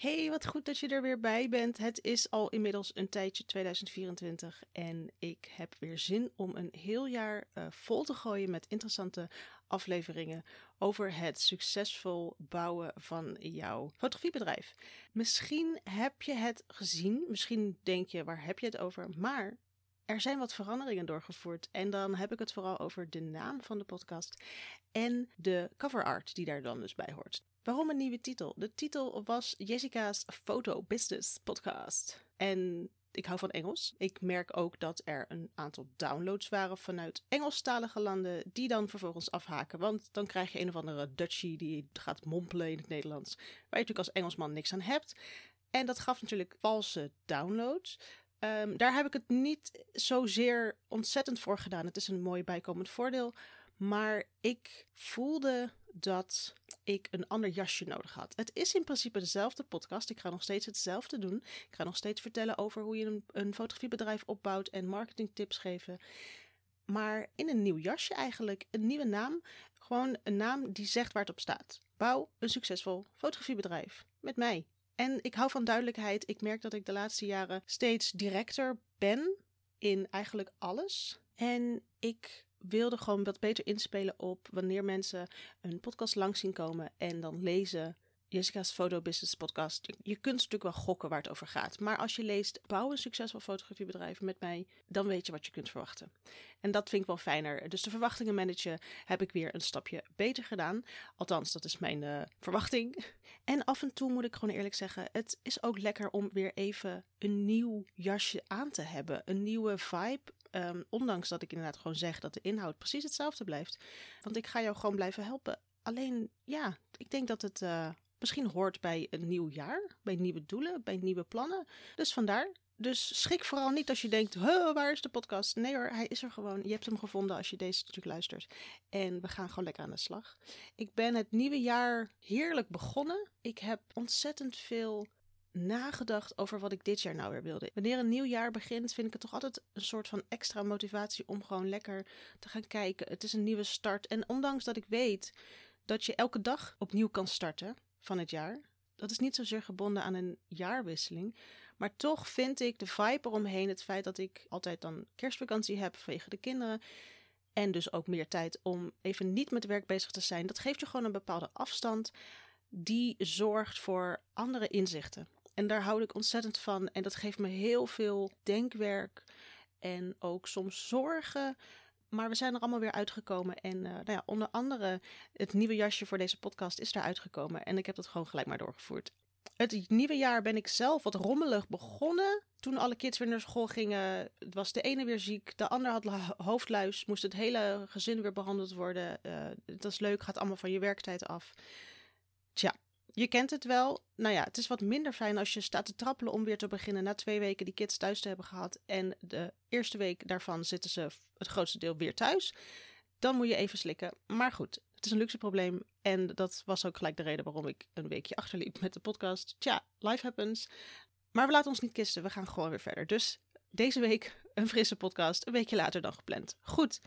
Hey, wat goed dat je er weer bij bent. Het is al inmiddels een tijdje 2024 en ik heb weer zin om een heel jaar uh, vol te gooien met interessante afleveringen over het succesvol bouwen van jouw fotografiebedrijf. Misschien heb je het gezien, misschien denk je waar heb je het over, maar er zijn wat veranderingen doorgevoerd. En dan heb ik het vooral over de naam van de podcast en de cover art die daar dan dus bij hoort. Waarom een nieuwe titel? De titel was Jessica's Photo Business Podcast. En ik hou van Engels. Ik merk ook dat er een aantal downloads waren vanuit Engelstalige landen, die dan vervolgens afhaken. Want dan krijg je een of andere Dutchie die gaat mompelen in het Nederlands, waar je natuurlijk als Engelsman niks aan hebt. En dat gaf natuurlijk valse downloads. Um, daar heb ik het niet zozeer ontzettend voor gedaan. Het is een mooi bijkomend voordeel. Maar ik voelde dat ik een ander jasje nodig had. Het is in principe dezelfde podcast. Ik ga nog steeds hetzelfde doen. Ik ga nog steeds vertellen over hoe je een, een fotografiebedrijf opbouwt en marketingtips geven. Maar in een nieuw jasje eigenlijk. Een nieuwe naam. Gewoon een naam die zegt waar het op staat. Bouw een succesvol fotografiebedrijf. Met mij. En ik hou van duidelijkheid. Ik merk dat ik de laatste jaren steeds directer ben in eigenlijk alles. En ik wilde gewoon wat beter inspelen op wanneer mensen een podcast langs zien komen en dan lezen. Jessica's Photo Business Podcast. Je kunt natuurlijk wel gokken waar het over gaat. Maar als je leest Bouw een succesvol fotografiebedrijf met mij, dan weet je wat je kunt verwachten. En dat vind ik wel fijner. Dus de verwachtingen managen heb ik weer een stapje beter gedaan. Althans, dat is mijn uh, verwachting. En af en toe moet ik gewoon eerlijk zeggen, het is ook lekker om weer even een nieuw jasje aan te hebben. Een nieuwe vibe, Um, ondanks dat ik inderdaad gewoon zeg dat de inhoud precies hetzelfde blijft. Want ik ga jou gewoon blijven helpen. Alleen, ja, ik denk dat het uh, misschien hoort bij een nieuw jaar, bij nieuwe doelen, bij nieuwe plannen. Dus vandaar. Dus schrik vooral niet als je denkt, waar is de podcast? Nee hoor, hij is er gewoon. Je hebt hem gevonden als je deze natuurlijk luistert. En we gaan gewoon lekker aan de slag. Ik ben het nieuwe jaar heerlijk begonnen. Ik heb ontzettend veel nagedacht over wat ik dit jaar nou weer wilde. Wanneer een nieuw jaar begint, vind ik het toch altijd een soort van extra motivatie om gewoon lekker te gaan kijken. Het is een nieuwe start. En ondanks dat ik weet dat je elke dag opnieuw kan starten van het jaar, dat is niet zozeer gebonden aan een jaarwisseling. Maar toch vind ik de vibe eromheen, het feit dat ik altijd dan kerstvakantie heb vanwege de kinderen. En dus ook meer tijd om even niet met werk bezig te zijn. Dat geeft je gewoon een bepaalde afstand. Die zorgt voor andere inzichten. En daar hou ik ontzettend van. En dat geeft me heel veel denkwerk en ook soms zorgen. Maar we zijn er allemaal weer uitgekomen. En uh, nou ja, onder andere het nieuwe jasje voor deze podcast is daar uitgekomen. En ik heb dat gewoon gelijk maar doorgevoerd. Het nieuwe jaar ben ik zelf wat rommelig begonnen. Toen alle kids weer naar school gingen, was de ene weer ziek, de ander had hoofdluis, moest het hele gezin weer behandeld worden. Uh, dat is leuk, gaat allemaal van je werktijd af. Tja, je kent het wel. Nou ja, het is wat minder fijn als je staat te trappelen om weer te beginnen na twee weken die kids thuis te hebben gehad. En de eerste week daarvan zitten ze het grootste deel weer thuis. Dan moet je even slikken. Maar goed, het is een luxe probleem. En dat was ook gelijk de reden waarom ik een weekje achterliep met de podcast. Tja, life happens. Maar we laten ons niet kisten. We gaan gewoon weer verder. Dus deze week een frisse podcast. Een weekje later dan gepland. Goed.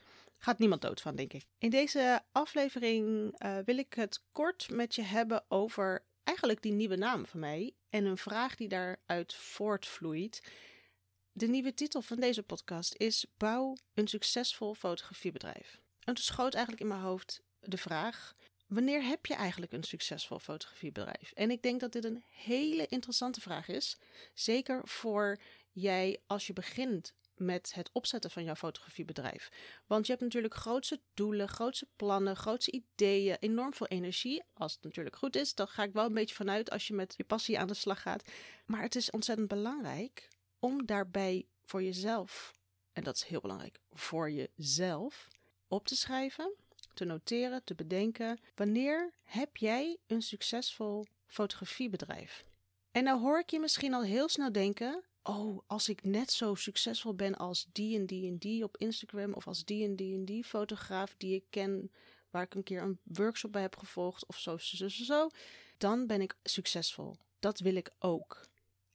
Gaat niemand dood van, denk ik. In deze aflevering uh, wil ik het kort met je hebben over eigenlijk die nieuwe naam van mij en een vraag die daaruit voortvloeit. De nieuwe titel van deze podcast is Bouw een succesvol fotografiebedrijf. En toen schoot eigenlijk in mijn hoofd de vraag: wanneer heb je eigenlijk een succesvol fotografiebedrijf? En ik denk dat dit een hele interessante vraag is. Zeker voor jij als je begint met het opzetten van jouw fotografiebedrijf. Want je hebt natuurlijk grootse doelen, grootse plannen, grootse ideeën, enorm veel energie. Als het natuurlijk goed is, dan ga ik wel een beetje vanuit als je met je passie aan de slag gaat. Maar het is ontzettend belangrijk om daarbij voor jezelf, en dat is heel belangrijk, voor jezelf op te schrijven, te noteren, te bedenken. Wanneer heb jij een succesvol fotografiebedrijf? En nou hoor ik je misschien al heel snel denken: oh, als ik net zo succesvol ben als die en die en die op Instagram, of als die en die en die fotograaf die ik ken, waar ik een keer een workshop bij heb gevolgd, of zo, zo, zo, zo, dan ben ik succesvol. Dat wil ik ook.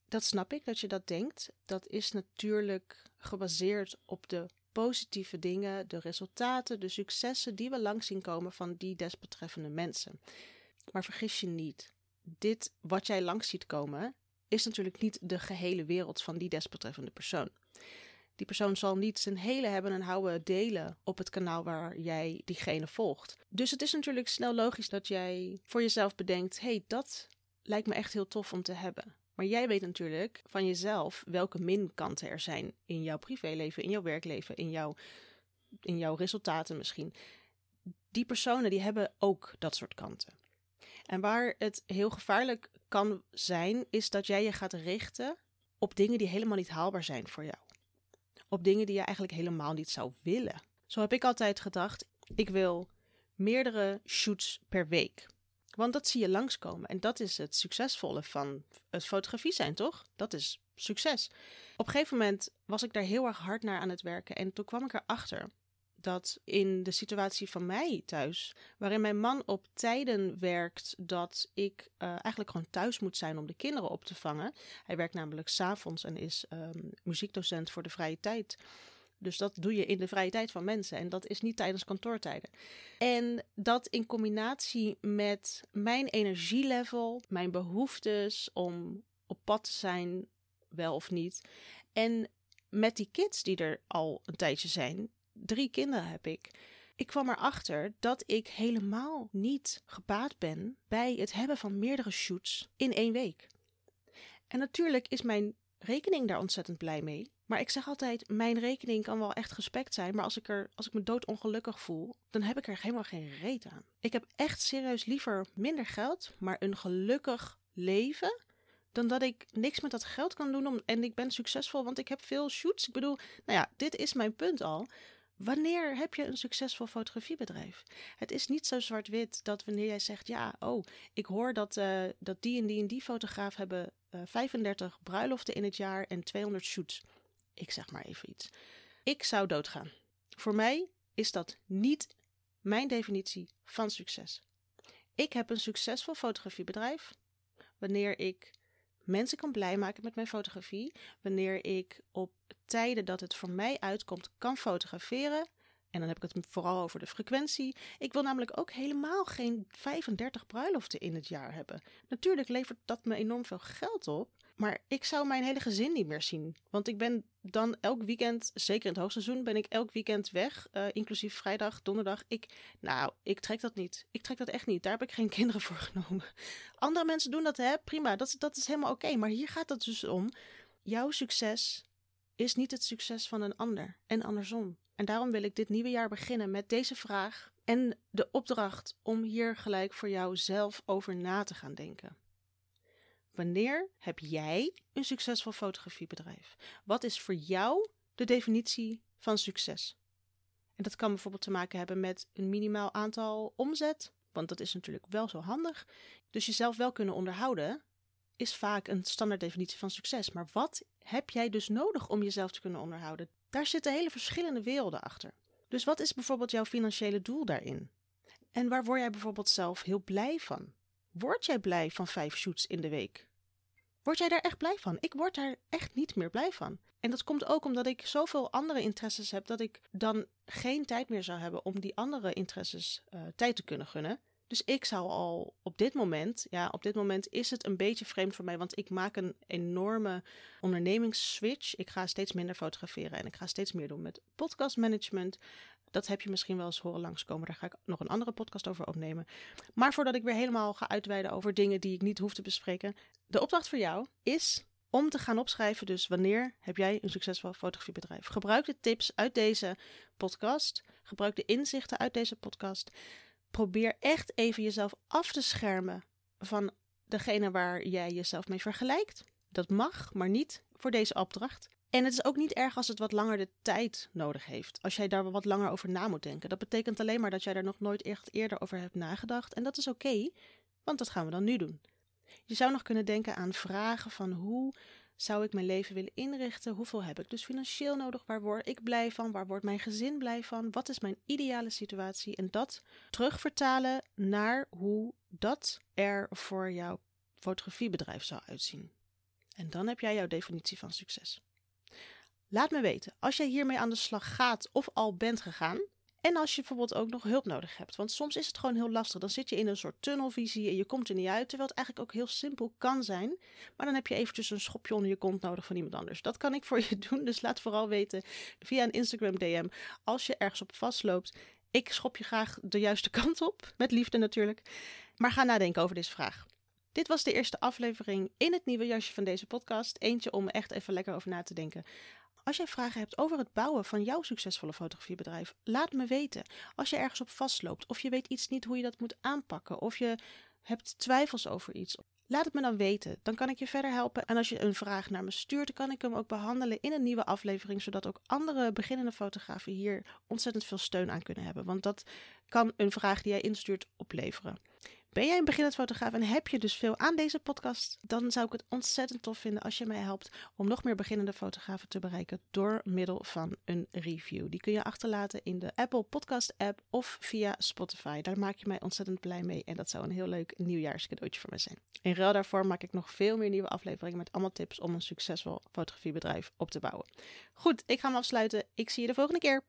Dat snap ik dat je dat denkt. Dat is natuurlijk gebaseerd op de positieve dingen, de resultaten, de successen die we langs zien komen van die desbetreffende mensen. Maar vergis je niet, dit wat jij langs ziet komen, is natuurlijk niet de gehele wereld van die desbetreffende persoon. Die persoon zal niet zijn hele hebben en houden delen op het kanaal waar jij diegene volgt. Dus het is natuurlijk snel logisch dat jij voor jezelf bedenkt: hey, dat lijkt me echt heel tof om te hebben. Maar jij weet natuurlijk van jezelf welke minkanten er zijn in jouw privéleven, in jouw werkleven, in jouw, in jouw resultaten misschien. Die personen die hebben ook dat soort kanten. En waar het heel gevaarlijk kan zijn, is dat jij je gaat richten op dingen die helemaal niet haalbaar zijn voor jou. Op dingen die je eigenlijk helemaal niet zou willen. Zo heb ik altijd gedacht: ik wil meerdere shoots per week. Want dat zie je langskomen. En dat is het succesvolle van het fotografie zijn, toch? Dat is succes. Op een gegeven moment was ik daar heel erg hard naar aan het werken. En toen kwam ik erachter dat in de situatie van mij thuis, waarin mijn man op tijden werkt dat ik uh, eigenlijk gewoon thuis moet zijn om de kinderen op te vangen. Hij werkt namelijk s'avonds en is um, muziekdocent voor de vrije tijd. Dus dat doe je in de vrije tijd van mensen en dat is niet tijdens kantoortijden. En dat in combinatie met mijn energielevel, mijn behoeftes om op pad te zijn, wel of niet, en met die kids die er al een tijdje zijn, drie kinderen heb ik. Ik kwam erachter dat ik helemaal niet gebaat ben bij het hebben van meerdere shoots in één week. En natuurlijk is mijn rekening daar ontzettend blij mee. Maar ik zeg altijd, mijn rekening kan wel echt gespekt zijn, maar als ik, er, als ik me doodongelukkig voel, dan heb ik er helemaal geen reet aan. Ik heb echt serieus liever minder geld, maar een gelukkig leven, dan dat ik niks met dat geld kan doen en ik ben succesvol, want ik heb veel shoots. Ik bedoel, nou ja, dit is mijn punt al. Wanneer heb je een succesvol fotografiebedrijf? Het is niet zo zwart-wit dat wanneer jij zegt: Ja, oh, ik hoor dat, uh, dat die en die en die fotograaf hebben uh, 35 bruiloften in het jaar en 200 shoots. Ik zeg maar even iets. Ik zou doodgaan. Voor mij is dat niet mijn definitie van succes. Ik heb een succesvol fotografiebedrijf wanneer ik mensen kan blij maken met mijn fotografie. Wanneer ik op tijden dat het voor mij uitkomt kan fotograferen. En dan heb ik het vooral over de frequentie. Ik wil namelijk ook helemaal geen 35 bruiloften in het jaar hebben. Natuurlijk levert dat me enorm veel geld op. Maar ik zou mijn hele gezin niet meer zien. Want ik ben dan elk weekend, zeker in het hoogseizoen, ben ik elk weekend weg. Uh, inclusief vrijdag, donderdag. Ik, nou, ik trek dat niet. Ik trek dat echt niet. Daar heb ik geen kinderen voor genomen. Andere mensen doen dat, hè? Prima. Dat, dat is helemaal oké. Maar hier gaat het dus om. Jouw succes is niet het succes van een ander. En andersom. En daarom wil ik dit nieuwe jaar beginnen met deze vraag. En de opdracht om hier gelijk voor jou zelf over na te gaan denken. Wanneer heb jij een succesvol fotografiebedrijf? Wat is voor jou de definitie van succes? En dat kan bijvoorbeeld te maken hebben met een minimaal aantal omzet, want dat is natuurlijk wel zo handig. Dus jezelf wel kunnen onderhouden is vaak een standaard definitie van succes. Maar wat heb jij dus nodig om jezelf te kunnen onderhouden? Daar zitten hele verschillende werelden achter. Dus wat is bijvoorbeeld jouw financiële doel daarin? En waar word jij bijvoorbeeld zelf heel blij van? Word jij blij van vijf shoots in de week? Word jij daar echt blij van? Ik word daar echt niet meer blij van. En dat komt ook omdat ik zoveel andere interesses heb dat ik dan geen tijd meer zou hebben om die andere interesses uh, tijd te kunnen gunnen. Dus ik zou al op dit moment, ja, op dit moment is het een beetje vreemd voor mij, want ik maak een enorme ondernemingsswitch. Ik ga steeds minder fotograferen en ik ga steeds meer doen met podcastmanagement. Dat heb je misschien wel eens horen langskomen. Daar ga ik nog een andere podcast over opnemen. Maar voordat ik weer helemaal ga uitweiden over dingen die ik niet hoef te bespreken. De opdracht voor jou is om te gaan opschrijven. Dus wanneer heb jij een succesvol fotografiebedrijf? Gebruik de tips uit deze podcast. Gebruik de inzichten uit deze podcast. Probeer echt even jezelf af te schermen van degene waar jij jezelf mee vergelijkt. Dat mag, maar niet voor deze opdracht. En het is ook niet erg als het wat langer de tijd nodig heeft. Als jij daar wat langer over na moet denken. Dat betekent alleen maar dat jij daar nog nooit echt eerder over hebt nagedacht. En dat is oké, want dat gaan we dan nu doen. Je zou nog kunnen denken aan vragen van hoe zou ik mijn leven willen inrichten? Hoeveel heb ik dus financieel nodig? Waar word ik blij van? Waar wordt mijn gezin blij van? Wat is mijn ideale situatie? En dat terugvertalen naar hoe dat er voor jouw fotografiebedrijf zou uitzien. En dan heb jij jouw definitie van succes. Laat me weten als jij hiermee aan de slag gaat of al bent gegaan. En als je bijvoorbeeld ook nog hulp nodig hebt. Want soms is het gewoon heel lastig. Dan zit je in een soort tunnelvisie en je komt er niet uit. Terwijl het eigenlijk ook heel simpel kan zijn. Maar dan heb je eventjes een schopje onder je kont nodig van iemand anders. Dat kan ik voor je doen. Dus laat vooral weten via een Instagram DM. Als je ergens op vastloopt. Ik schop je graag de juiste kant op. Met liefde natuurlijk. Maar ga nadenken over deze vraag. Dit was de eerste aflevering in het nieuwe jasje van deze podcast. Eentje om echt even lekker over na te denken. Als jij vragen hebt over het bouwen van jouw succesvolle fotografiebedrijf, laat me weten. Als je ergens op vastloopt, of je weet iets niet hoe je dat moet aanpakken, of je hebt twijfels over iets, laat het me dan weten. Dan kan ik je verder helpen. En als je een vraag naar me stuurt, dan kan ik hem ook behandelen in een nieuwe aflevering, zodat ook andere beginnende fotografen hier ontzettend veel steun aan kunnen hebben. Want dat kan een vraag die jij instuurt opleveren. Ben jij een beginnend fotograaf en heb je dus veel aan deze podcast? Dan zou ik het ontzettend tof vinden als je mij helpt om nog meer beginnende fotografen te bereiken door middel van een review. Die kun je achterlaten in de Apple Podcast app of via Spotify. Daar maak je mij ontzettend blij mee en dat zou een heel leuk nieuwjaarscadeautje voor mij zijn. In ruil daarvoor maak ik nog veel meer nieuwe afleveringen met allemaal tips om een succesvol fotografiebedrijf op te bouwen. Goed, ik ga hem afsluiten. Ik zie je de volgende keer.